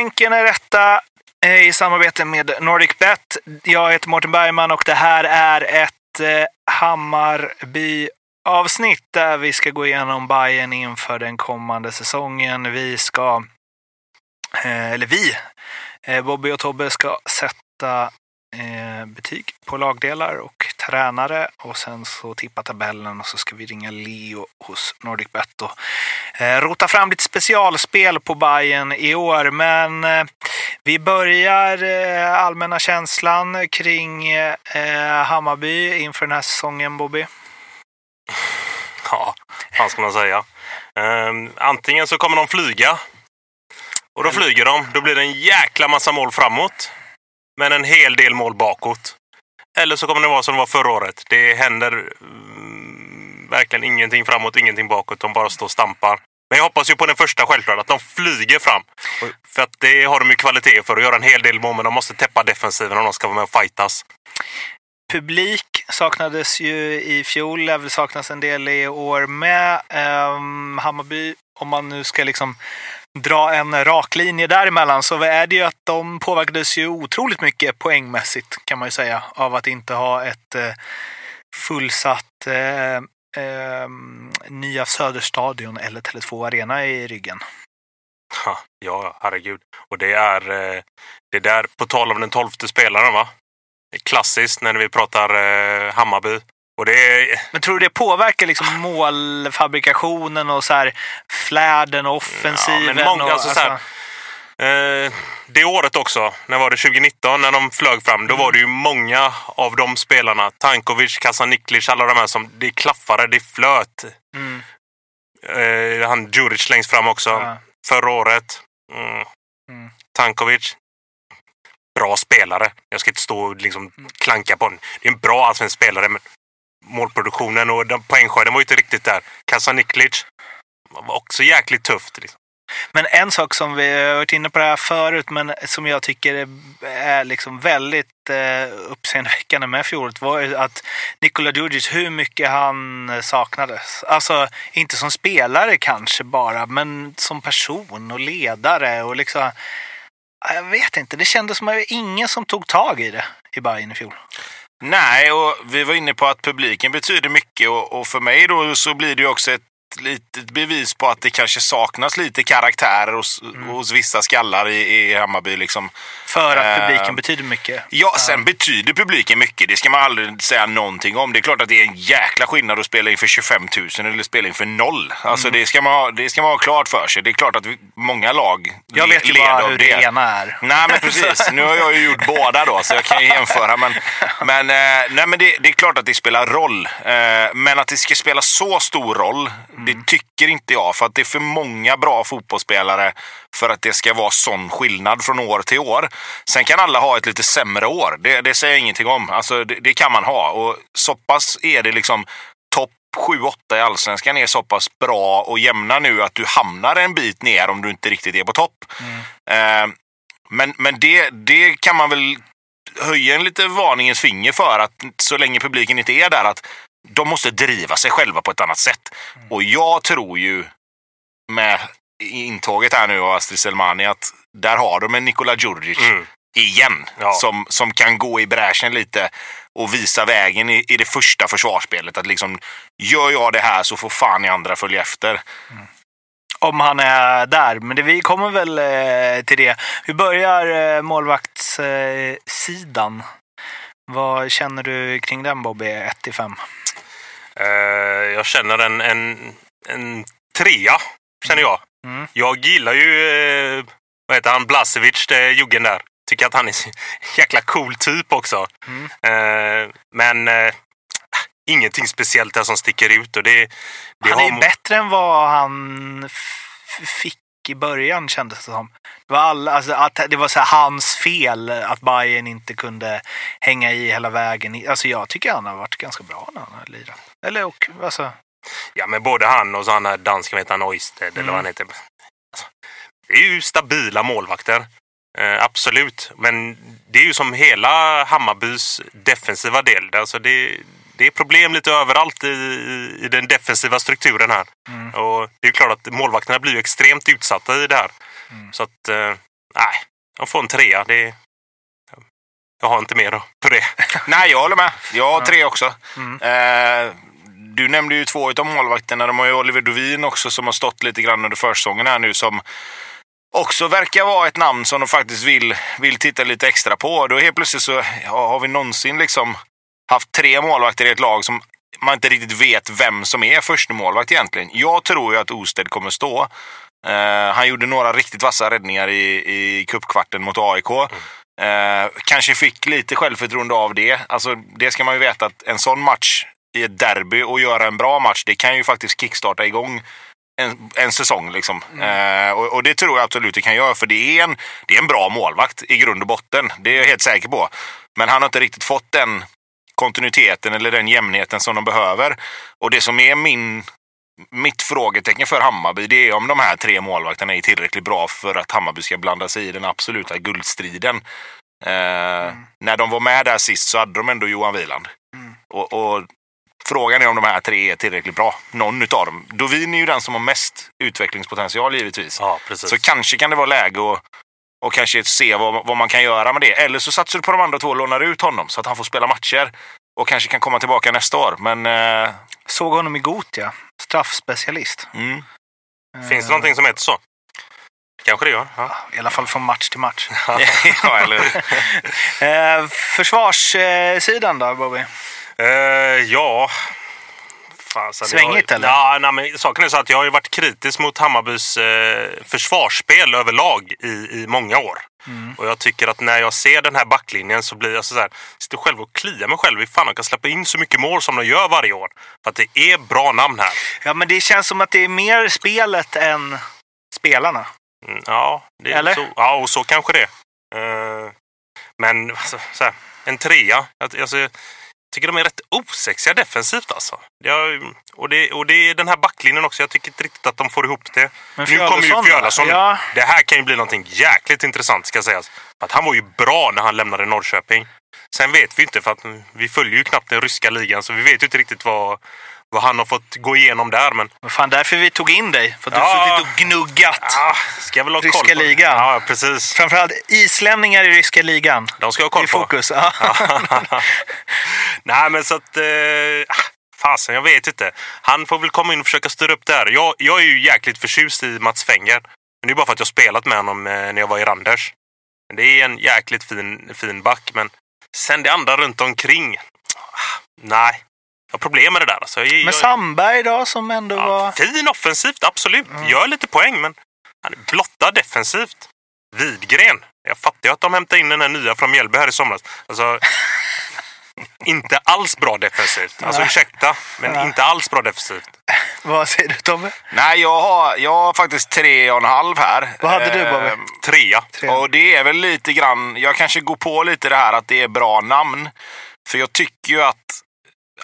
Länken är rätta eh, i samarbete med NordicBet. Jag heter Mårten Bergman och det här är ett eh, Hammarby-avsnitt där vi ska gå igenom Bayern inför den kommande säsongen. Vi ska, eh, eller vi, Bobby och Tobbe ska sätta eh, betyg på lagdelar och tränare och sen så tippa tabellen och så ska vi ringa Leo hos NordicBet och eh, rota fram lite specialspel på Bayern i år. Men eh, vi börjar eh, allmänna känslan kring eh, Hammarby inför den här säsongen, Bobby. Ja, vad ska man säga? Um, antingen så kommer de flyga. Och då flyger de. Då blir det en jäkla massa mål framåt. Men en hel del mål bakåt. Eller så kommer det vara som det var förra året. Det händer mm, verkligen ingenting framåt, ingenting bakåt. De bara står och stampar. Men jag hoppas ju på den första självklart, att de flyger fram. För att det har de ju kvalitet för att göra en hel del mål, men de måste täppa defensiven om de ska vara med och fightas. Publik saknades ju i fjol, lär väl saknas en del i år med. Um, Hammarby, om man nu ska liksom dra en rak linje däremellan så är det ju att de påverkades ju otroligt mycket poängmässigt kan man ju säga av att inte ha ett eh, fullsatt eh, eh, nya Söderstadion eller Tele2 Arena i ryggen. Ha, ja, herregud. Och det är eh, det där, på tal om den tolfte spelaren va? Klassiskt när vi pratar eh, Hammarby. Det. Men tror du det påverkar liksom målfabrikationen och så här flärden och offensiven? Ja, många, och, alltså, så här, eh, det året också, när var det 2019 när de flög fram, då var det ju många av de spelarna, Tankovic, Kasaniklic, alla de här som, det klaffade, det flöt. Mm. Eh, han Djuric längst fram också, Ja. förra året. Mm. Mm. Tankovic. Bra spelare. Jag ska inte stå och liksom klanka på honom. Det är en bra allsvensk spelare, men målproduktionen och den poängskörden var ju inte riktigt där. Kasaniklic var också jäkligt tufft. Liksom. Men en sak som vi har varit inne på det här förut, men som jag tycker är, är liksom väldigt eh, uppseendeväckande med fjolåret var ju att Nikola Djurdjic, hur mycket han saknades. Alltså, inte som spelare kanske bara, men som person och ledare och liksom... Jag vet inte, det kändes som att det var ingen som tog tag i det i Bayern i fjol. Nej, och vi var inne på att publiken betyder mycket och, och för mig då så blir det ju också ett litet bevis på att det kanske saknas lite karaktärer hos, hos vissa skallar i, i Hammarby. Liksom. För att Eh, publiken betyder mycket. Ja, sen betyder publiken mycket. Det ska man aldrig säga någonting om. Det är klart att det är en jäkla skillnad att spela inför 25 000 eller spela inför noll. Alltså Mm. det, ska man, ha- det ska man ha klart för sig. Det är klart att vi, många lag Jag vet ju bara hur det ena är. Nej, men precis. Nu har jag ju gjort båda då, så jag kan ju jämföra. Men, men, eh, nej, men det, det är klart att det spelar roll. Eh, men att det ska spela så stor roll, det tycker inte jag. För att det är för många bra fotbollsspelare för att det ska vara sån skillnad från år till år. Sen kan alla ha ett lite sämre år. Det, det säger jag ingenting om. Alltså, det, det kan man ha. Och så pass är det liksom topp 7-8 i allsvenskan är så pass bra och jämna nu att du hamnar en bit ner om du inte riktigt är på topp. Eh, men men det, det kan man väl höja en lite varningens finger för att så länge publiken inte är där att de måste driva sig själva på ett annat sätt. Och jag tror ju med intåget här nu av Astrid Selmani att där har de en Nikola Djurdjic Mm. igen Ja. som, som kan gå i bräschen lite och visa vägen i, i det första försvarsspelet. Att liksom, gör jag det här så får fan i andra följa efter. Om han är där, men det, vi kommer väl eh, till det. Vi börjar eh, målvaktssidan. Vad känner du kring den Bobby, 1-5? Eh, jag känner en, en, en trea, känner jag. Mm. Jag gillar ju, eh, vad heter han, Blasevic, det juggen där. Tycker att han är en jäkla cool typ också. Mm. Eh, men eh, ingenting speciellt där som sticker ut. Och det, det Han är har- bättre än vad han fick i början kändes det som. Det var, alla, alltså, att det var så hans fel att Bayern inte kunde hänga i hela vägen. Alltså jag tycker han har varit ganska bra när han har lirat. Eller och, alltså, Ja, men både han och så han här dansken, vet han, Oisted eller vad han heter. Alltså, det är ju stabila målvakter. Eh, absolut. Men det är ju som hela Hammarbys defensiva del. Alltså det, det är problem lite överallt i, i den defensiva strukturen här. Och det är klart att målvakterna blir ju extremt utsatta i det här. Så att, eh, Nej, de får en trea. Det, jag har inte mer på det. Nej, jag håller med. Jag har tre också. Mm. Eh, du nämnde ju två av målvakterna. De har ju Oliver Dovin också som har stått lite grann under försäsongen här nu som också verkar vara ett namn som de faktiskt vill, vill titta lite extra på. Då helt plötsligt så har vi någonsin liksom haft tre målvakter i ett lag som man inte riktigt vet vem som är första målvakt egentligen. Jag tror ju att Osted kommer stå. Eh, han gjorde några riktigt vassa räddningar i, i cupkvarten mot AIK. Eh, kanske fick lite självförtroende av det. Alltså, det ska man ju veta att en sån match i ett derby och göra en bra match, det kan ju faktiskt kickstarta igång en, en säsong. Liksom. Eh, och, och det tror jag absolut det kan göra, för det är, en, det är en bra målvakt i grund och botten. Det är jag helt säker på. Men han har inte riktigt fått den kontinuiteten eller den jämnheten som de behöver. Och det som är min, mitt frågetecken för Hammarby, det är om de här tre målvakterna är tillräckligt bra för att Hammarby ska blanda sig i den absoluta guldstriden. Eh, När de var med där sist så hade de ändå Johan Wieland. Och, och Frågan är om de här tre är tillräckligt bra. Någon utav dem. Dovin är ju den som har mest utvecklingspotential givetvis. Ja, precis. Så kanske kan det vara läge att och kanske se vad, vad man kan göra med det. Eller så satsar du på de andra två och lånar ut honom så att han får spela matcher och kanske kan komma tillbaka nästa år. Men eh, Såg honom i Gotia. Straffspecialist. mm, Finns det någonting som heter så? Kanske det gör. Ja. I alla fall från match till match. ja, eller Eh, försvarssidan då, Bobby? Eh, ja... Fasen, Svängigt, jag, eller? Ja, nej, men saken är så att jag har ju varit kritisk mot Hammarbys eh, försvarsspel överlag i, i många år. Mm. Och jag tycker att när jag ser den här backlinjen så blir jag så här, sitter själv och kliar mig själv i fan de kan släppa in så mycket mål som de gör varje år. För att det är bra namn här. Ja, men det känns som att det är mer spelet än spelarna. Mm, ja, Eller? Så, ja, och så kanske det. Eh, men alltså, så här, en trea. Alltså, tycker de är rätt osexiga defensivt alltså. Jag, och, det, och det är den här backlinjen också. Jag tycker inte riktigt att de får ihop det. Men nu kommer ju Fjölarsson. Ja. Det här kan ju bli någonting jäkligt intressant ska sägas. Att han var ju bra när han lämnade Norrköping. Sen vet vi inte för att vi följer ju knappt den ryska ligan så vi vet ju inte riktigt vad, vad han har fått gå igenom där. Men Vad fan, därför vi tog in dig. För att du Ja. har suttit och gnuggat. ah, ska väl ha Ryska koll på. ligan. Ja, precis. Framförallt islänningar i ryska ligan. De ska jag ha I koll på. fokus. Ja. Nej, men så att... Eh, ah, fasen, jag vet inte. Han får väl komma in och försöka styra upp det här. Jag, jag är ju jäkligt förtjust i Mats Fenger. Men det är bara för att jag spelat med honom eh, när jag var i Randers. Men Det är en jäkligt fin, fin back, men sen det andra runt omkring. ah, Nej, jag har problem med det där. Alltså. Jag, Men jag, Sandberg då, som ändå ja, var... fin offensivt, absolut. Gör lite poäng, men han är blottad defensivt. Widgren. Jag fattar ju att de hämtade in den här nya från Mjällby här i somras. Alltså, inte alls bra defensivt. Alltså Nej. ursäkta, men Nej. inte alls bra defensivt. Vad säger du Tobbe? Nej, jag har, jag har faktiskt tre och en halv här. Vad hade du, Bobby? Ehm, Trea. Tre. Och det är väl lite grann, jag kanske går på lite det här att det är bra namn. För jag tycker ju att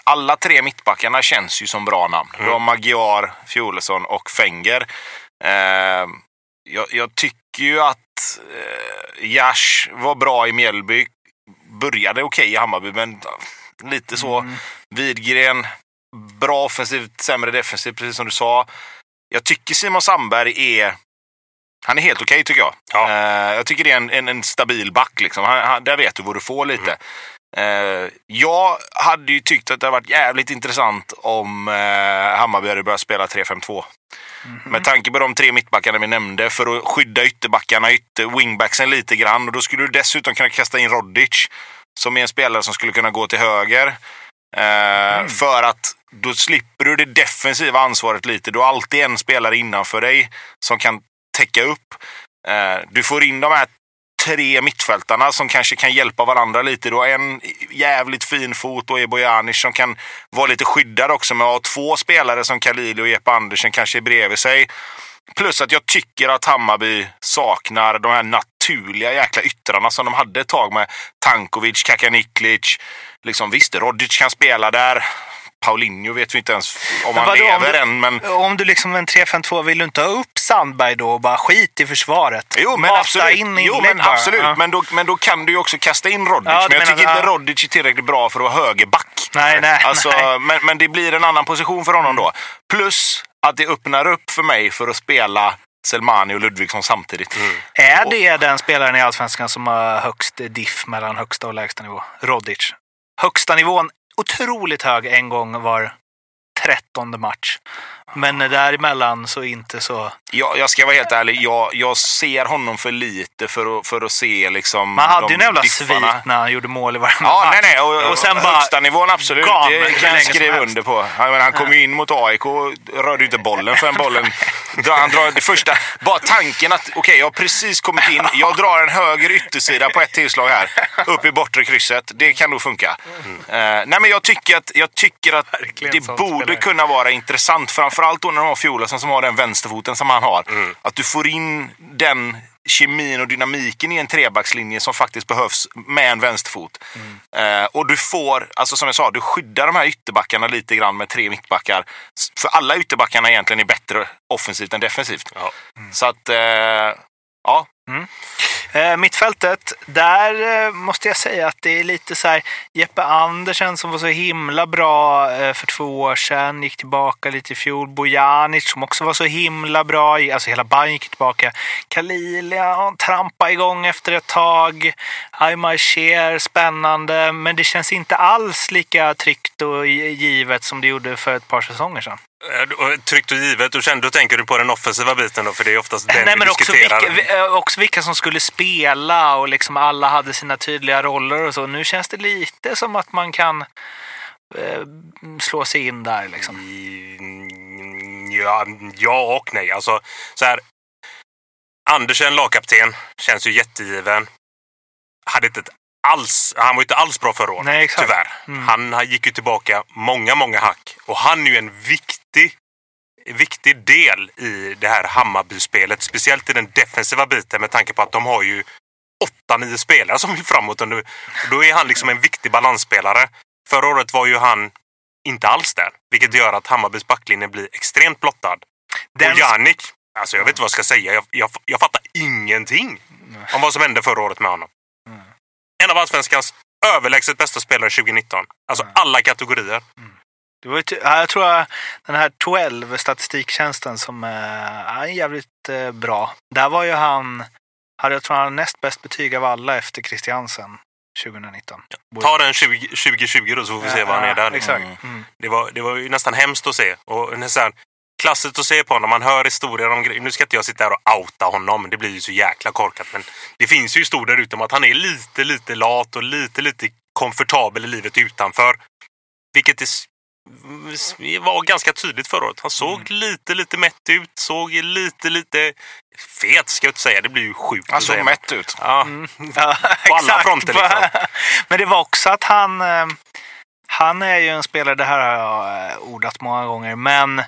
alla tre mittbackarna känns ju som bra namn. Du har Magyar, Fjolesson och Fenger. Eh, jag, jag tycker ju att eh, Jash var bra i Mjällby. Började okej i Hammarby, men lite så. Widgren, bra offensivt, sämre defensivt, precis som du sa. Jag tycker Simon Sandberg är han är helt okej tycker jag. Ja. Eh, jag tycker det är en, en, en stabil back. Liksom. Han, han, där vet du vad du får lite. Eh, jag hade ju tyckt att det hade varit jävligt intressant om eh, Hammarby hade börjat spela 3-5-2. Med tanke på de tre mittbackarna vi nämnde för att skydda ytterbackarna, ytter, wingbacksen lite grann. Och då skulle du dessutom kunna kasta in Rodic som är en spelare som skulle kunna gå till höger. Eh, För att då slipper du det defensiva ansvaret lite. Du har alltid en spelare innanför dig som kan täcka upp. Eh, du får in de här tre mittfältarna som kanske kan hjälpa varandra lite. Du har en jävligt fin fot och Ebojanic som kan vara lite skyddad också Men att ha två spelare som Khalili och Jeppe Andersen kanske är bredvid sig. Plus att jag tycker att Hammarby saknar de här naturliga jäkla yttrarna som de hade ett tag med Tankovic, Kakaniklic. Liksom, visst, Rodic kan spela där. Paulinho vet vi inte ens om Men han vadå, om lever du- än. Men Om du liksom en 3-5-2, vill du inte ha upp Sandberg då och bara skit i försvaret? Jo, men Mata absolut. in jo, men, bara. absolut. Ja. Men, då, men då kan du ju också kasta in Rodic. Ja, men jag tycker inte. Rodic är tillräckligt bra för att vara högerback. Nej, nej, Alltså, nej. Men, men det blir en annan position för honom då. Plus att det öppnar upp för mig för att spela Selmani och Ludvigsson samtidigt. Är det den spelaren i Allsvenskan som har högst diff mellan högsta och lägsta nivå? Rodic. Högsta nivån otroligt hög en gång var trettonde match. Men däremellan så inte så... Jag, jag ska vara helt ärlig, jag, jag ser honom för lite för att, för att se liksom Man hade de ju en jävla diffarna. svit när han gjorde mål i varenda Ja, nej, nej. Och, Och sen bara högsta nivån absolut. gav Det kan jag skriva under på. Jag menar, han kom ju in mot AIK och rörde inte bollen förrän bollen... Han drar det första... Bara tanken att okej, jag har precis kommit in. Jag drar en höger yttersida på ett tillslag här. Upp i bortre krysset. Det kan nog funka. Eh, nej, men jag tycker att, jag tycker att Verkligen det borde spelare. kunna vara intressant. Framförallt då när de har Fjolasen som har den vänsterfoten som han har. Mm. Att du får in den kemin och dynamiken i en trebackslinje som faktiskt behövs med en vänsterfot. Mm. Eh, och du får, alltså som jag sa, du skyddar de här ytterbackarna lite grann med tre mittbackar. För alla ytterbackarna egentligen är bättre offensivt än defensivt. Ja. Så att, eh, ja. Mm. Eh, mittfältet, där eh, måste jag säga att det är lite så här Jeppe Andersen som var så himla bra eh, för två år sedan, gick tillbaka lite i fjol. Bojanic som också var så himla bra, alltså hela Bayern gick tillbaka. Kalilia trampa igång efter ett tag. Aymar Cher, spännande, men det känns inte alls lika tryggt och givet som det gjorde för ett par säsonger sedan. Eh, och Tryggt och givet. Och kände, då tänker du på den offensiva biten då, för det är oftast den Nej, vi men också diskuterar. vilka, vi- eh, också vilka som skulle spela och liksom alla hade sina tydliga roller och så. Nu känns det lite som att man kan eh, slå sig in där liksom. Mm, Ja, ja och nej. Alltså, så här. Andersen, lagkapten, känns ju jättegiven. Hade inte alls, han var inte alls bra förra året, tyvärr. Mm. Han han gick ju tillbaka många, många hack. Och han är ju en viktig, viktig del i det här Hammarby-spelet. Speciellt i den defensiva biten med tanke på att de har ju åtta, nio spelare som vill framåt. Och då är han liksom en viktig balansspelare. Förra året var ju han inte alls där. Vilket gör att Hammarbys backlinje blir extremt blottad. Den- Och Jannik, alltså jag vet inte vad jag ska säga. Jag, jag, jag fattar ingenting om vad som hände förra året med honom. Mm. En av Allsvenskans överlägset bästa spelare 2019. Alltså Mm. alla kategorier. Det var ju ja, jag tror att den här 12 statistiktjänsten som eh, är jävligt eh, bra. Där var ju han, hade jag tror han näst bäst betyg av alla efter Christiansen 2019. Ta den 20, 2020 då så får vi se vad han är där. Exakt. Mm. Mm. Det, var, det var ju nästan hemskt att se. Och nästan klassiskt att se på honom. Man hör historier om grejer. Nu ska inte jag sitta här och outa honom. Det blir ju så jäkla korkat. Men det finns ju historier där ute om att han är lite, lite lat och lite, lite komfortabel i livet utanför. Vilket är, var ganska tydligt förra året. Han såg lite, lite mätt ut. Såg lite, lite fet ska jag inte säga. Det blir ju sjukt Han såg mätt ut. Ja, Mm. Ja, På alla exakt. fronter, liksom. Men det var också att han... eh, Han är ju en spelare, det här har jag eh, ordat många gånger, men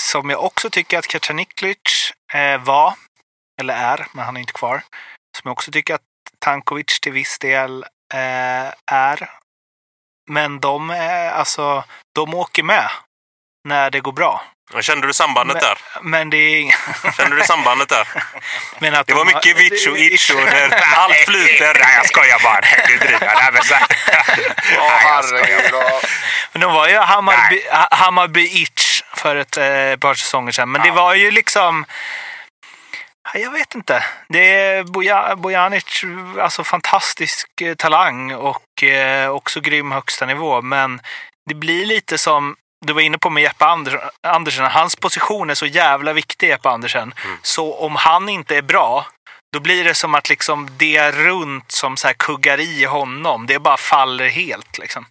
som jag också tycker att Kacaniklic eh, var, eller är, men han är inte kvar. Som jag också tycker att Tankovic till viss del är. Men de, är, alltså, de åker med när det går bra. Kände du sambandet Men- där? Men det är Kände du sambandet där? Det de var har- mycket vitch och itch och allt flyter. Nej, jag skojar bara. Du driver. Nej, men så här. Ja. Men de var ju Hammarby, Ha- Hammarby Itch för ett eh, par säsonger sedan. Men det var ju liksom... Ja, Jag vet inte. Det är Boja, Bojanic, alltså fantastisk eh, talang och eh, också grym högsta nivå. Men det blir lite som du var inne på med Jeppe Anders- Andersen. Hans position är så jävla viktig, Jeppe Andersen. Så om han inte är bra, då blir det som att liksom det runt som så här kuggar i honom, det bara faller helt. Liksom.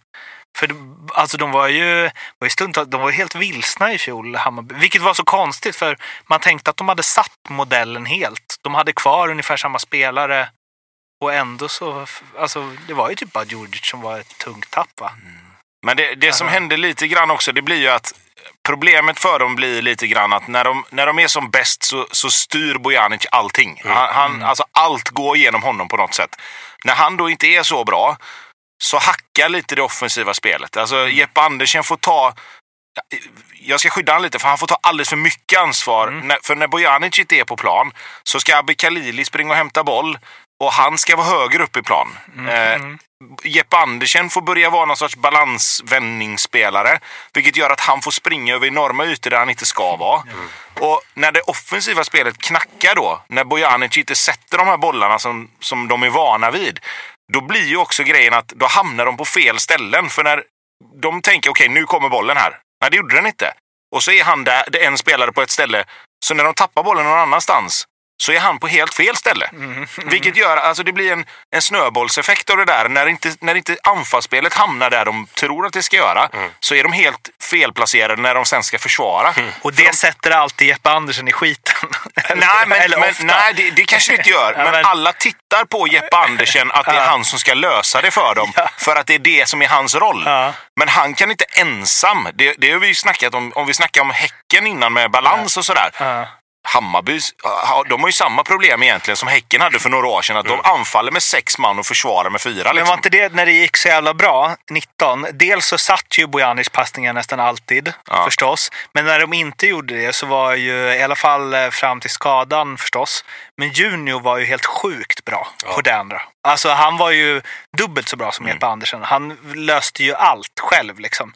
För alltså de var ju, var ju stundtals, de var helt vilsna i fjol, Hammarby. Vilket var så konstigt för man tänkte att de hade satt modellen helt. De hade kvar ungefär samma spelare och ändå så, alltså det var ju typ bara Djurdjic som var ett tungt tapp va? Men det, det som Aha. händer lite grann också, det blir ju att problemet för dem blir lite grann att när de, när de är som bäst så, så styr Bojanic allting. Han, han, Alltså allt går genom honom på något sätt. När han då inte är så bra så hackar lite det offensiva spelet. Alltså Jeppe Andersen får ta jag ska skydda honom lite för han får ta alldeles för mycket ansvar. När, för när Bojanic inte är på plan så ska Abbe Khalili springa och hämta boll. och han ska vara högre upp i plan. Eh, Jeppe Andersen får börja vara någon sorts balansvändningsspelare. Vilket gör att han får springa över enorma ytor där han inte ska vara. Och när det offensiva spelet knackar då, när Bojanic inte sätter de här bollarna som, som de är vana vid. Då blir ju också grejen att då hamnar de på fel ställen. För när de tänker okej, nu kommer bollen här. Nej, det gjorde den inte. Och så är han där, det är en spelare på ett ställe. Så när de tappar bollen någon annanstans så är han på helt fel ställe. Vilket gör att alltså, det blir en, en snöbollseffekt av det där. När inte, när inte anfallsspelet hamnar där de tror att det ska göra så är de helt felplacerade när de sen ska försvara. Och det sätter alltid Jeppe Andersen i skiten. Nej, men, Eller men, ofta. nej det, det kanske det inte gör. Ja, Men, men- alla tittar på Jeppe Andersen att det är han som ska lösa det för dem. Ja. För att det är det som är hans roll. Ja. Men han kan inte ensam. Det, det har vi ju snackat om. Om vi snackar om Häcken innan med balans och sådär. Ja. Hammarby, ja, de har ju samma problem egentligen som Häcken hade för några år sedan. Att de anfaller med sex man och försvarar med fyra. Men Liksom. var inte det när det gick så jävla bra, 19? Dels så satt ju Bojanic passningar nästan alltid, Ja. förstås. Men när de inte gjorde det så var ju, i alla fall eh, fram till skadan förstås, men Junior var ju helt sjukt bra på det andra. Alltså han var ju dubbelt så bra som Jeppe Andersen. Han löste ju allt själv liksom.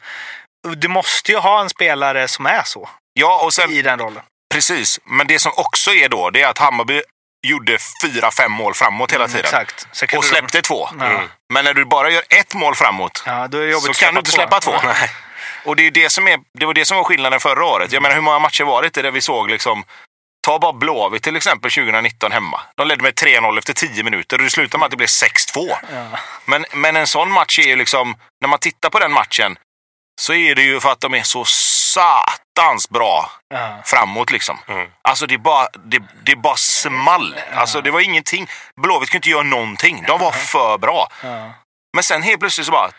Du måste ju ha en spelare som är så Ja, och sen, i den rollen. Precis. Men det som också är då, det är att Hammarby gjorde fyra, fem mål framåt hela tiden. Mm, Exakt. Och släppte två. Ja. Mm. Men när du bara gör ett mål framåt Ja, så kan du inte släppa två. Nej. Och det, är det, som är, det var det som var skillnaden förra året. Jag menar hur många matcher var det där vi såg liksom Ta bara Blåvitt till exempel 2019 hemma. De ledde med 3-0 efter 10 minuter och det slutade med att det blev 6-2. Ja. Men, men en sån match är ju liksom, när man tittar på den matchen så är det ju för att de är så satans bra Ja. framåt liksom. Mm. Alltså det bara, det, det bara small. Alltså det var ingenting. Blåvitt kunde inte göra någonting. De var för bra. Ja. Men sen helt plötsligt så bara,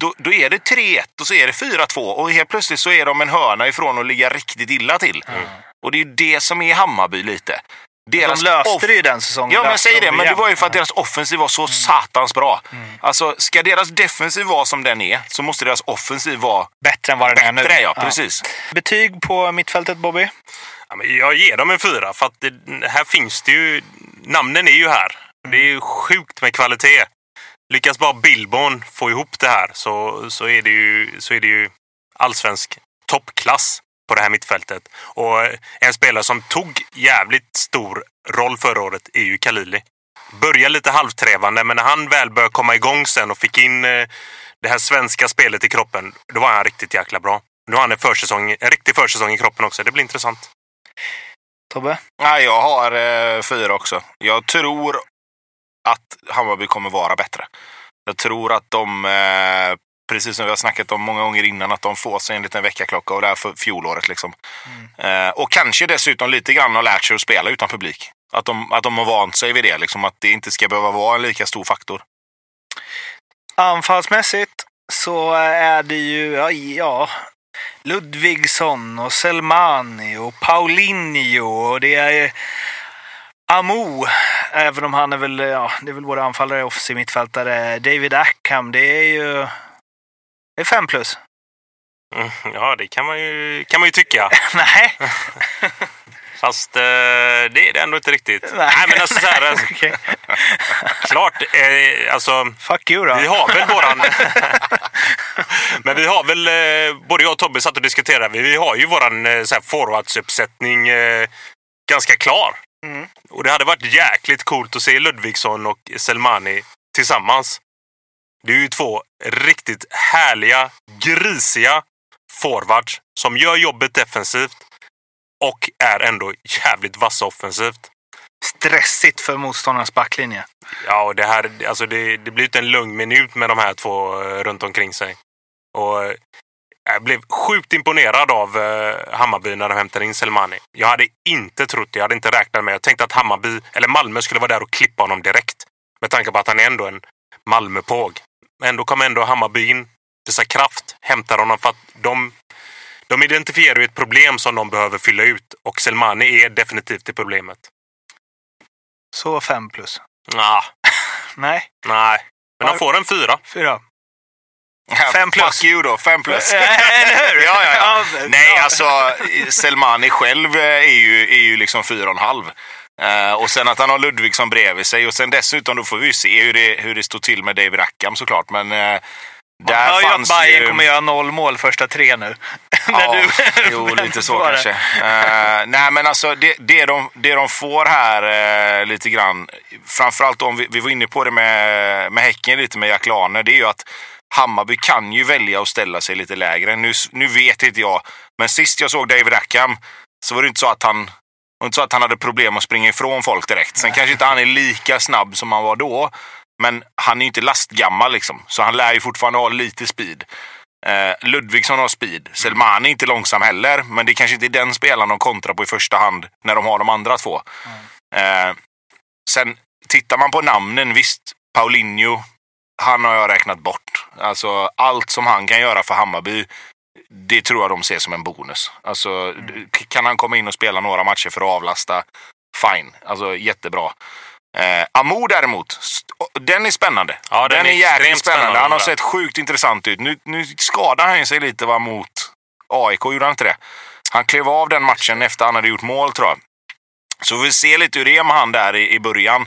då, då är det 3-1 och så är det 4-2 och helt plötsligt så är de en hörna ifrån att ligga riktigt illa till. Och det är ju det som är Hammarby lite. Deras De löste det ju den säsongen. Ja, men Löste säg de det. Men det var ju för att deras offensiv var så satans bra. Alltså, ska deras defensiv vara som den är så måste deras offensiv vara Bättre än vad den är nu. bättre. Ja, precis. Betyg på mittfältet, Bobby? Ja, men jag ger dem en fyra för att det, här finns det ju... Namnen är ju här. Det är ju sjukt med kvalitet. Lyckas bara Billborn få ihop det här så, så, är, det ju, så är det ju allsvensk toppklass på det här mittfältet. Och en spelare som tog jävligt stor roll förra året är ju Kalili. Började lite halvträvande, men när han väl började komma igång sen och fick in eh, det här svenska spelet i kroppen, då var han riktigt jäkla bra. Nu har han en, försäsong, en riktig försäsong i kroppen också. Det blir intressant. Tobbe? Nej, jag har eh, fyra också. Jag tror att Hammarby kommer vara bättre. Jag tror att de, eh, precis som vi har snackat om många gånger innan, att de får sig en liten väckarklocka och det här för fjolåret. Liksom. Eh, och kanske dessutom lite grann har lärt sig att spela utan publik. Att de, att de har vant sig vid det, liksom, att det inte ska behöva vara en lika stor faktor. Anfallsmässigt så är det ju, ja, ja Ludvigsson och Selmani och Paulinho och det är Amo, även om han är väl, ja, det är väl våra anfallare, offensiv mittfältare. David Ackham, det är ju, det är fem plus. Mm, ja, det kan man ju, kan man ju tycka. Nej. Fast eh, det är det ändå inte riktigt. Nej, men alltså så här, alltså, Okej. klart. Eh, alltså, Fuck you då. vi har väl våran... men vi har väl, eh, både jag och Tobbe satt och diskuterade, vi har ju våran eh, så här forwardsuppsättning eh, ganska klar. Mm. Och det hade varit jäkligt coolt att se Ludvigsson och Selmani tillsammans. Det är ju två riktigt härliga, grisiga forwards som gör jobbet defensivt och är ändå jävligt vassa offensivt. Stressigt för motståndarnas backlinje. Ja, och det, här, alltså det, det blir inte en lugn minut med de här två eh, runt omkring sig. Och eh, jag blev sjukt imponerad av eh, Hammarby när de hämtade in Selmani. Jag hade inte trott det. Jag hade inte räknat med Jag tänkte att Hammarby, eller Malmö skulle vara där och klippa honom direkt. Med tanke på att han är ändå en Malmöpåg. Men ändå kom ändå Hammarby in, visar kraft, hämtar honom för att de, de identifierar ett problem som de behöver fylla ut. Och Selmani är definitivt det problemet. Så fem plus. Ah, Nej, nej, men de får en fyra. fyra. Fem plus. Fuck you då, fem plus. Eller hur? Ja, ja, ja. Nej, alltså Selmani själv eh, är ju, är ju liksom fyra och en halv. Eh, och sen att han har Ludvigsson bredvid sig och sen dessutom då får vi ju se hur det, hur det står till med David Rackham såklart. Men eh, Man hör ju att Bayern ju... kommer göra noll mål första tre nu. Ja, du jo, lite så kanske. Eh, nej, men alltså det, det, de, det de får här eh, lite grann, framförallt om vi, vi var inne på det med, med Häcken lite med Jack Lane, det är ju att Hammarby kan ju välja att ställa sig lite lägre. Nu, nu vet inte jag, men sist jag såg David Rackham så var det inte så att han det var inte så att han hade problem att springa ifrån folk direkt. Sen kanske inte han är lika snabb som han var då. Men han är ju inte lastgammal liksom. Så han lär ju fortfarande ha lite speed. Eh, Ludvigsson har speed. Selmani är inte långsam heller. Men det kanske inte är den spelaren de kontrar på i första hand när de har de andra två. Eh, sen tittar man på namnen, visst. Paulinho, han har jag räknat bort. Alltså allt som han kan göra för Hammarby, det tror jag de ser som en bonus. Alltså, kan han komma in och spela några matcher för att avlasta, fine. Alltså jättebra. Eh, Amo däremot, den är spännande. Ja, den den är är extremt spännande. spännande, Han har sett sjukt intressant ut. Nu, nu skadade han sig lite va, mot AIK, gjorde han inte det? Han klev av den matchen efter han hade gjort mål tror jag. Så vi ser lite hur det är med han där i, i början.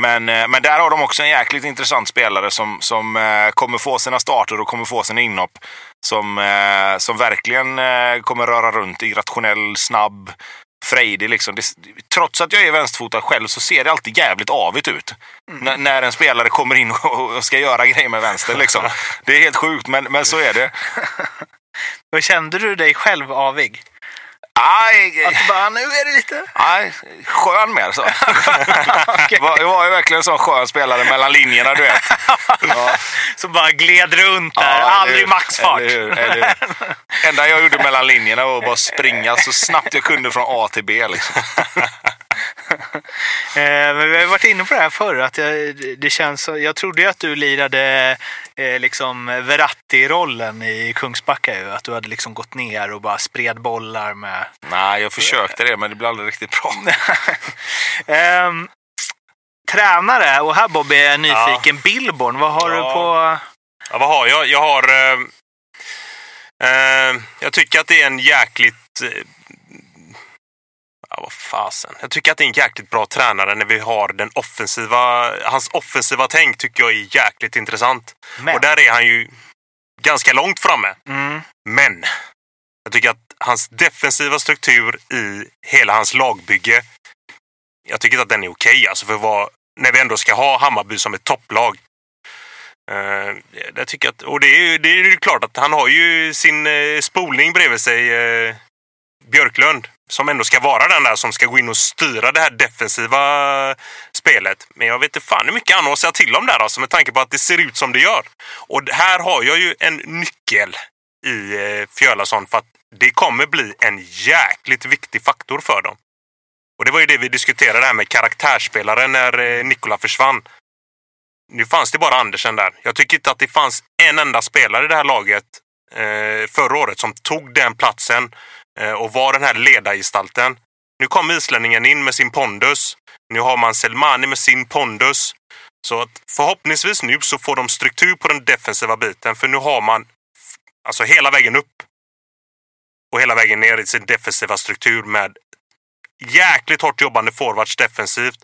Men, eh, men där har de också en jäkligt intressant spelare som, som eh, kommer få sina starter och kommer få sina inhopp. Som, eh, som verkligen kommer röra runt, irrationell, snabb, frejdig. Liksom. Det, trots att jag är vänsterfotad själv så ser det alltid jävligt avigt ut. N- när en spelare kommer in och, och ska göra grejer med vänster. Liksom. Det är helt sjukt, men, men så är det. Vad kände du dig själv avig? Aj, Att bara, nu är det lite... aj, skön mer så. Okej. Var- Jag var ju verkligen en sån skön spelare mellan linjerna, du vet. Ja. Så bara gled runt där, Ja, aldrig hur? maxfart. Eller hur? Eller hur? enda jag gjorde mellan linjerna var att bara springa så snabbt jag kunde från A till B. Liksom. Eh, men vi har varit inne på det här förr, att jag, det känns jag trodde ju att du lirade eh, liksom Verratti-rollen i Kungsbacka ju. Att du hade liksom gått ner och bara spred bollar med... Nej, jag försökte det, men det blev aldrig riktigt bra. Ehm, tränare, och här Bobby är nyfiken. Billborn, vad har Ja. du på... Ja, vad har jag? Jag har... Eh, eh, jag tycker att det är en jäkligt... Ja, vad fasen. Jag tycker att det är en jäkligt bra tränare när vi har den offensiva... Hans offensiva tänk tycker jag är jäkligt intressant. Men. Och där är han ju ganska långt framme. Mm. Men jag tycker att hans defensiva struktur i hela hans lagbygge, jag tycker att den är okej. alltså för vad, när vi ändå ska ha Hammarby som ett topplag. Uh, jag tycker att, och det är, ju, det är ju klart att han har ju sin uh, spolning bredvid sig, eh, Björklund, som ändå ska vara den där som ska gå in och styra det här defensiva spelet. Men jag vet inte fan hur mycket han har att säga till om där alltså, med tanke på att det ser ut som det gör. Och här har jag ju en nyckel i eh, Fjölason för att det kommer bli en jäkligt viktig faktor för dem. Och det var ju det vi diskuterade här med karaktärsspelare när eh, Nikola försvann. Nu fanns det bara Andersen där. Jag tycker inte att det fanns en enda spelare i det här laget eh, förra året som tog den platsen Eh, och var den här ledargestalten. Nu kom islänningen in med sin pondus. Nu har man Selmani med sin pondus. Så att förhoppningsvis nu så får de struktur på den defensiva biten för nu har man alltså hela vägen upp och hela vägen ner i sin defensiva struktur med jäkligt hårt jobbande forwards defensivt.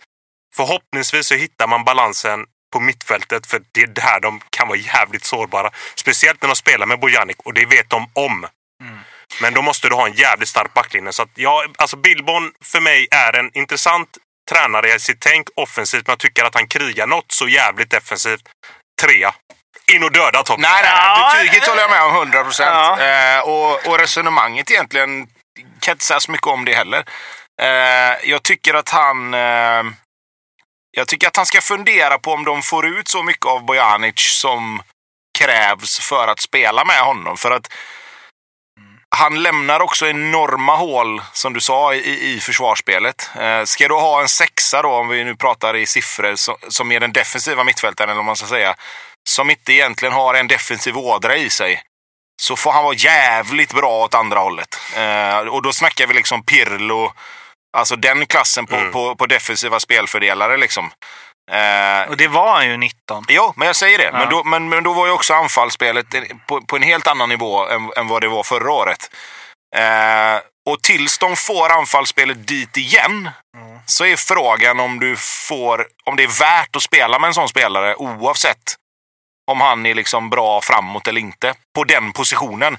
Förhoppningsvis så hittar man balansen på mittfältet för det är där de kan vara jävligt sårbara. Speciellt när de spelar med Bojanic och det vet de om. Mm. Men då måste du ha en jävligt stark backlinje. Så att, ja, alltså Billborn för mig är en intressant tränare i sitt tänk offensivt, men jag tycker att han krigar något så jävligt defensivt. Trea. In och döda Tobbe. Nej, nej, Ja, nej. Betyget håller jag med om 100 procent. Ja. Eh, och, och resonemanget egentligen kan inte säga så mycket om det heller. Eh, jag tycker att han... Eh, jag tycker att han ska fundera på om de får ut så mycket av Bojanic som krävs för att spela med honom. För att han lämnar också enorma hål, som du sa, i, i försvarsspelet. Eh, ska du ha en sexa då, om vi nu pratar i siffror, så, som är den defensiva mittfältaren, eller vad man ska säga, som inte egentligen har en defensiv ådra i sig, så får han vara jävligt bra åt andra hållet. Eh, och då snackar vi liksom Pirlo, alltså den klassen på, Mm. på, på defensiva spelfördelare. Liksom. Eh, Och det var han ju 19. Jo, men jag säger det. Ja. Men, då, men, men då var ju också anfallsspelet på, på en helt annan nivå än, än vad det var förra året. Eh, och tills de får anfallsspelet dit igen, Mm. så är frågan om du får, om det är värt att spela med en sån spelare oavsett om han är liksom bra framåt eller inte på den positionen.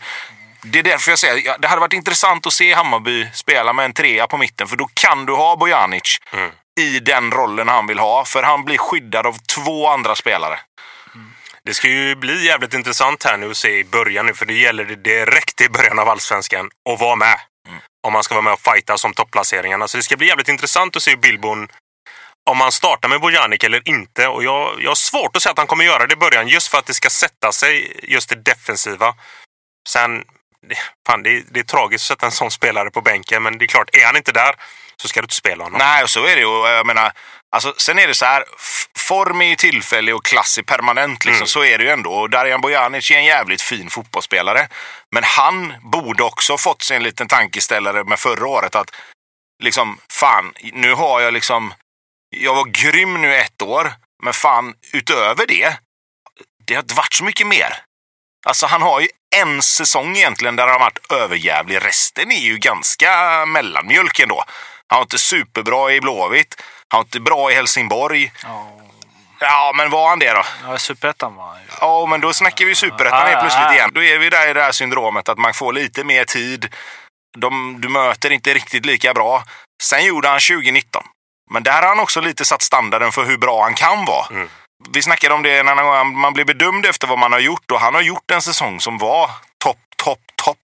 Det är därför jag säger det hade varit intressant att se Hammarby spela med en trea på mitten för då kan du ha Bojanic Mm. I den rollen han vill ha för han blir skyddad av två andra spelare. Det ska ju bli jävligt intressant här nu att se i början nu, för det gäller det direkt i början av allsvenskan att vara med. Om man ska vara med och fighta som topplaceringarna. Så det ska bli jävligt intressant att se Billborn om han startar med Bojanic eller inte. Och jag, jag har svårt att säga att han kommer göra det i början just för att det ska sätta sig just det defensiva. Sen, fan, det, är, det är tragiskt att sätta en sån spelare på bänken, men det är klart, är han inte där så ska du inte spela honom. Nej, och så är det ju. Jag menar, alltså, sen är det så här. Form är ju tillfällig och klass är permanent. Liksom. Mm. Så är det ju ändå. Och Darijan Bojanic är en jävligt fin fotbollsspelare. Men han borde också fått sig en liten tankeställare med förra året. Att liksom, fan, nu har jag liksom... Jag var grym nu ett år. Men fan, utöver det. Det har inte varit så mycket mer. Alltså han har ju en säsong egentligen där han har varit överjävlig. Resten är ju ganska mellanmjölk ändå. Han var inte superbra i Blåvitt. Han var inte bra i Helsingborg. Ja, Ja, men var han det då? ja superettan var han ju. Ja, men då snackar vi superettan Ja, helt ja, plötsligt ja. igen. Då är vi där i det här syndromet att man får lite mer tid. De, du möter inte riktigt lika bra. Sen gjorde han 2019. Men där har han också lite satt standarden för hur bra han kan vara. Mm. Vi snackade om det när han- man blir bedömd efter vad man har gjort och han har gjort en säsong som var topp, topp, topp.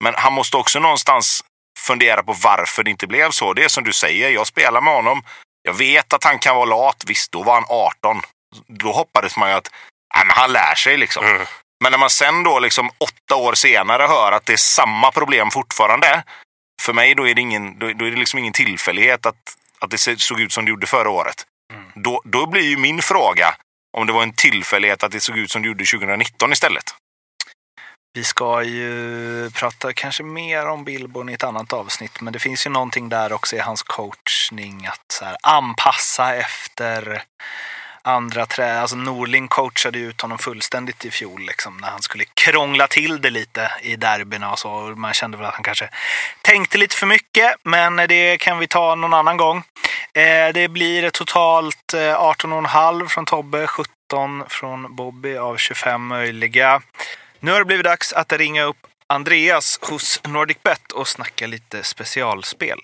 Men han måste också någonstans fundera på varför det inte blev så. Det är som du säger, jag spelar med honom. Jag vet att han kan vara lat. Visst, då var han 18. Då hoppades man ju att nej, men han lär sig liksom. Mm. Men när man sen då liksom åtta år senare hör att det är samma problem fortfarande. För mig då är det, ingen, då, då är det liksom ingen tillfällighet att, att det såg ut som det gjorde förra året. Då, då blir ju min fråga om det var en tillfällighet att det såg ut som det gjorde 2019 istället. Vi ska ju prata kanske mer om Billborn i ett annat avsnitt, men det finns ju någonting där också i hans coachning att så här, anpassa efter andra trä. Alltså Norling coachade ju ut honom fullständigt i fjol liksom, när han skulle krångla till det lite i derbyna och så. Man kände väl att han kanske tänkte lite för mycket, men det kan vi ta någon annan gång. Eh, det blir totalt eh, 18,5 från Tobbe, 17 från Bobby av 25 möjliga. Nu har det blivit dags att ringa upp Andreas hos NordicBet och snacka lite specialspel.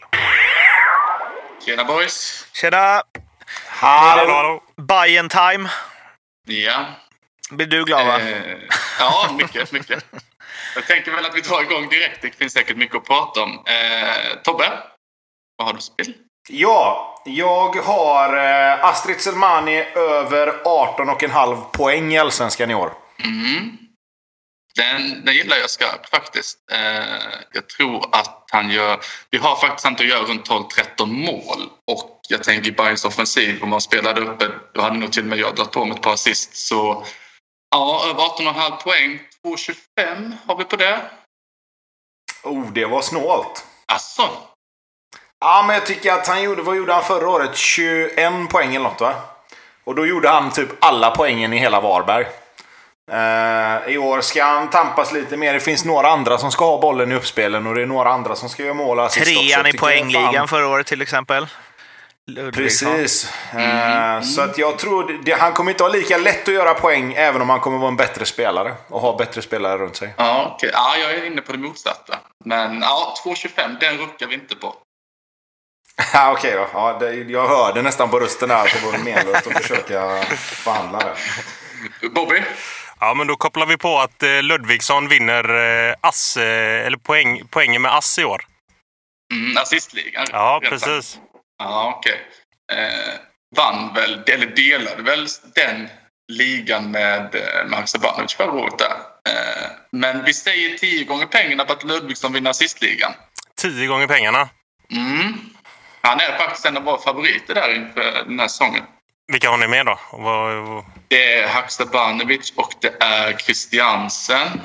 Tjena boys! Tjena! Hallå, hallå. Bayern time. Ja. Blir du glad va? Eh, ja, mycket, mycket. Jag tänker väl att vi drar igång direkt. Det finns säkert mycket att prata om. Eh, Tobbe, vad har du spel? Ja, jag har eh, Astrid Selmani över 18,5 poäng i Allsvenskan i år. Mm. Den, den gillar jag skarpt faktiskt. Eh, jag tror att han gör... Vi har faktiskt han att göra runt 12-13 mål. Och jag tänker Bayerns offensiv, om man spelade uppe, då hade nog till och med jag dragit på mig ett par assist. Så ja, över 18,5 poäng. 2,25 har vi på det. Oh, det var snålt. Alltså, Ja, men jag tycker att han gjorde, vad gjorde han förra året? 21 poäng eller något va? Och då gjorde han typ alla poängen i hela Varberg. Eh, I år ska han tampas lite mer. Det finns några andra som ska ha bollen i uppspelen och det är några andra som ska göra mål och assist också. Trean i poängligan fan- förra året till exempel. Ludvigsson. Precis. Eh, Så att jag tror det, han kommer inte ha lika lätt att göra poäng även om han kommer vara en bättre spelare och ha bättre spelare runt sig. Ja, okej. ja, jag är inne på det motsatta. Men ja, 2,25 den ruckar vi inte på. Ja, Okej då. Ja, det, jag hörde nästan på rösten där att det var menlöst att försöka förhandla det. Bobby? Ja, men då kopplar vi på att eh, Ludvigsson vinner eh, ass, eh, eller poäng, poängen med ass i år. Mm, assistligan. Ja, precis. Ja, okej. Eh, vann väl, eller delade väl den ligan med Mark Sabanovic förra året där. Eh, men vi säger tio gånger pengarna på att Ludvigsson vinner assistligan. Tio gånger pengarna. Mm. Han är faktiskt en av våra favoriter där inför den här säsongen. Vilka har ni med då? Vad, Det är Haksabanovic och det är Christiansen.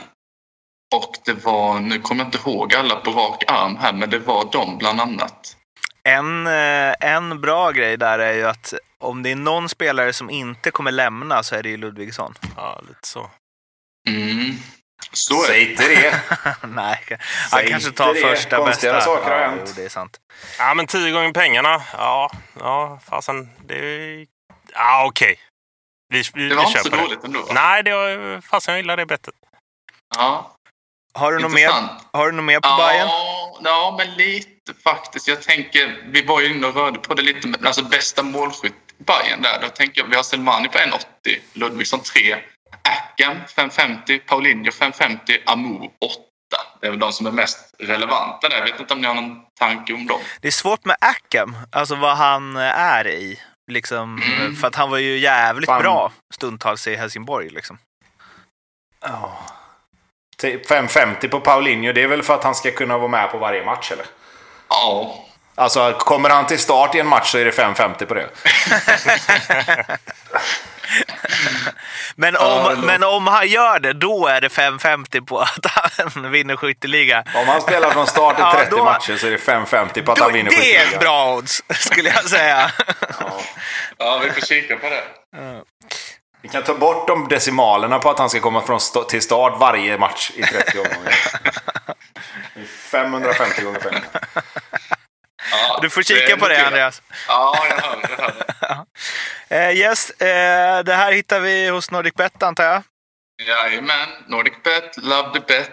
Och det var, nu kommer jag inte ihåg alla på rak arm här, men det var de bland annat. En, eh, en bra grej där är ju att om det är någon spelare som inte kommer lämna så är det ju Ludvigsson. ja, lite så. Mm. Så är det. Säg inte det. Nej, han Säg kanske tar det. första Konstigare bästa. saker har ja, hänt. jo, det är sant. Ja, men tio gånger pengarna. Ja, ja fasen. Det Ja, okej. Vi, vi, Det var vi inte så det. dåligt ändå. va? Nej, det var, fasen jag gillar det bettet. Ja, Har du något mer, intressant. har du något mer på Bayern? Ja, ja, men lite faktiskt. Jag tänker, vi var ju inne och rörde på det lite, men alltså bästa målskytt i Bayern där. Då tänker jag, vi har Selmani på 1,80, Ludvigsson 3, Acken 5,50, Paulinho 5,50, Amour 8. Det är väl de som är mest relevanta där. Jag vet inte om ni har någon tanke om dem. Det är svårt med Ackham, alltså vad han är i. Liksom, Mm. För att han var ju jävligt Fan. bra stundtals i Helsingborg. Liksom. Typ 550 på Paulinho, det är väl för att han ska kunna vara med på varje match eller? Ja, Alltså, kommer han till start i en match så är det 550 på det. Men, Ja, om, det- men om han gör det, då är det 550 på att han vinner skytteliga. Om han spelar från start i Ja, 30 då- matcher så är det 550 på att Då, han vinner det är bra odds, skulle jag säga. ja vi får kika på det. Vi kan ta bort de decimalerna på att han ska komma från sta- till start varje match i 30 omgångar. 550 gånger 5. Ja, Du får kika på det. Andreas. Ja, jag hör, jag hör. Eh, yes, eh, det här hittar vi hos Nordic Bet, antar jag. Jajamän, Nordic Bet, Love the Bet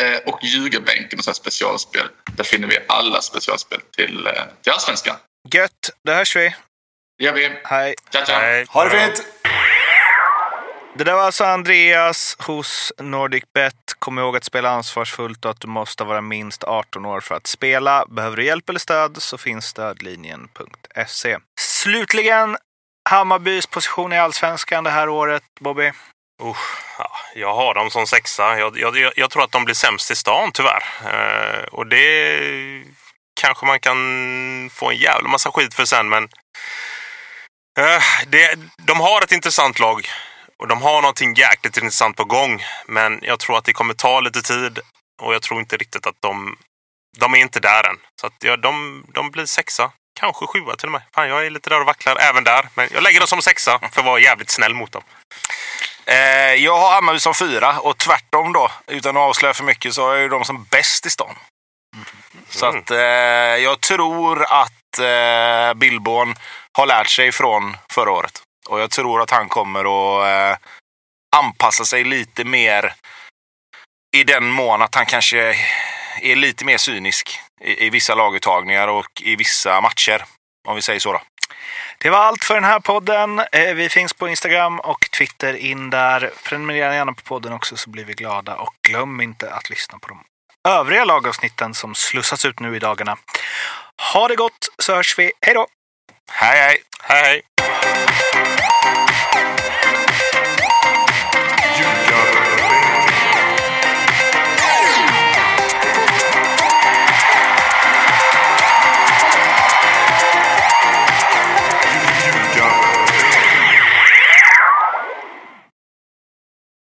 eh, och Ljugarbänken och så här specialspel. Där finner vi alla specialspel till, eh, till Allsvenskan. Gött, då hörs vi. Det gör vi. Hej. Ciao, ciao. Nej, Ha det fint! Det där var alltså Andreas hos Nordic Bet. Kom ihåg att spela ansvarsfullt och att du måste vara minst 18 år för att spela. Behöver du hjälp eller stöd så finns stödlinjen.se. Slutligen Hammarbys position i allsvenskan det här året, Bobby. Uh, ja, jag har dem som sexa. Jag, jag, jag- jag tror att de blir sämst i stan tyvärr. Eh, och det kanske man kan få en jävla massa skit för sen, men eh, det, de har ett intressant lag och de har någonting jäkligt intressant på gång. Men jag tror att det kommer ta lite tid och jag tror inte riktigt att de... De är inte där än. Så att ja, de, de blir sexa. Kanske sjua till och med. Fan, jag är lite där och vacklar även där. Men jag lägger dem som sexa för att vara jävligt snäll mot dem. Eh, jag har Hammarby som fyra och tvärtom då, utan att avslöja för mycket, så har jag ju dem som bäst i stan. Så Mm. att eh, jag tror att eh, Billborn har lärt sig från förra året. Och jag tror att han kommer att eh, anpassa sig lite mer i den mån att han kanske är lite mer cynisk i, i vissa laguttagningar och i vissa matcher. Om vi säger så då. Det var allt för den här podden. Eh, Vi finns på Instagram och Twitter. In där. Prenumerera gärna på podden också så blir vi glada. Och glöm inte att lyssna på de övriga lagavsnitten som slussas ut nu i dagarna. Ha det gott så hörs vi. Hej då! Hej hej! Hej hej!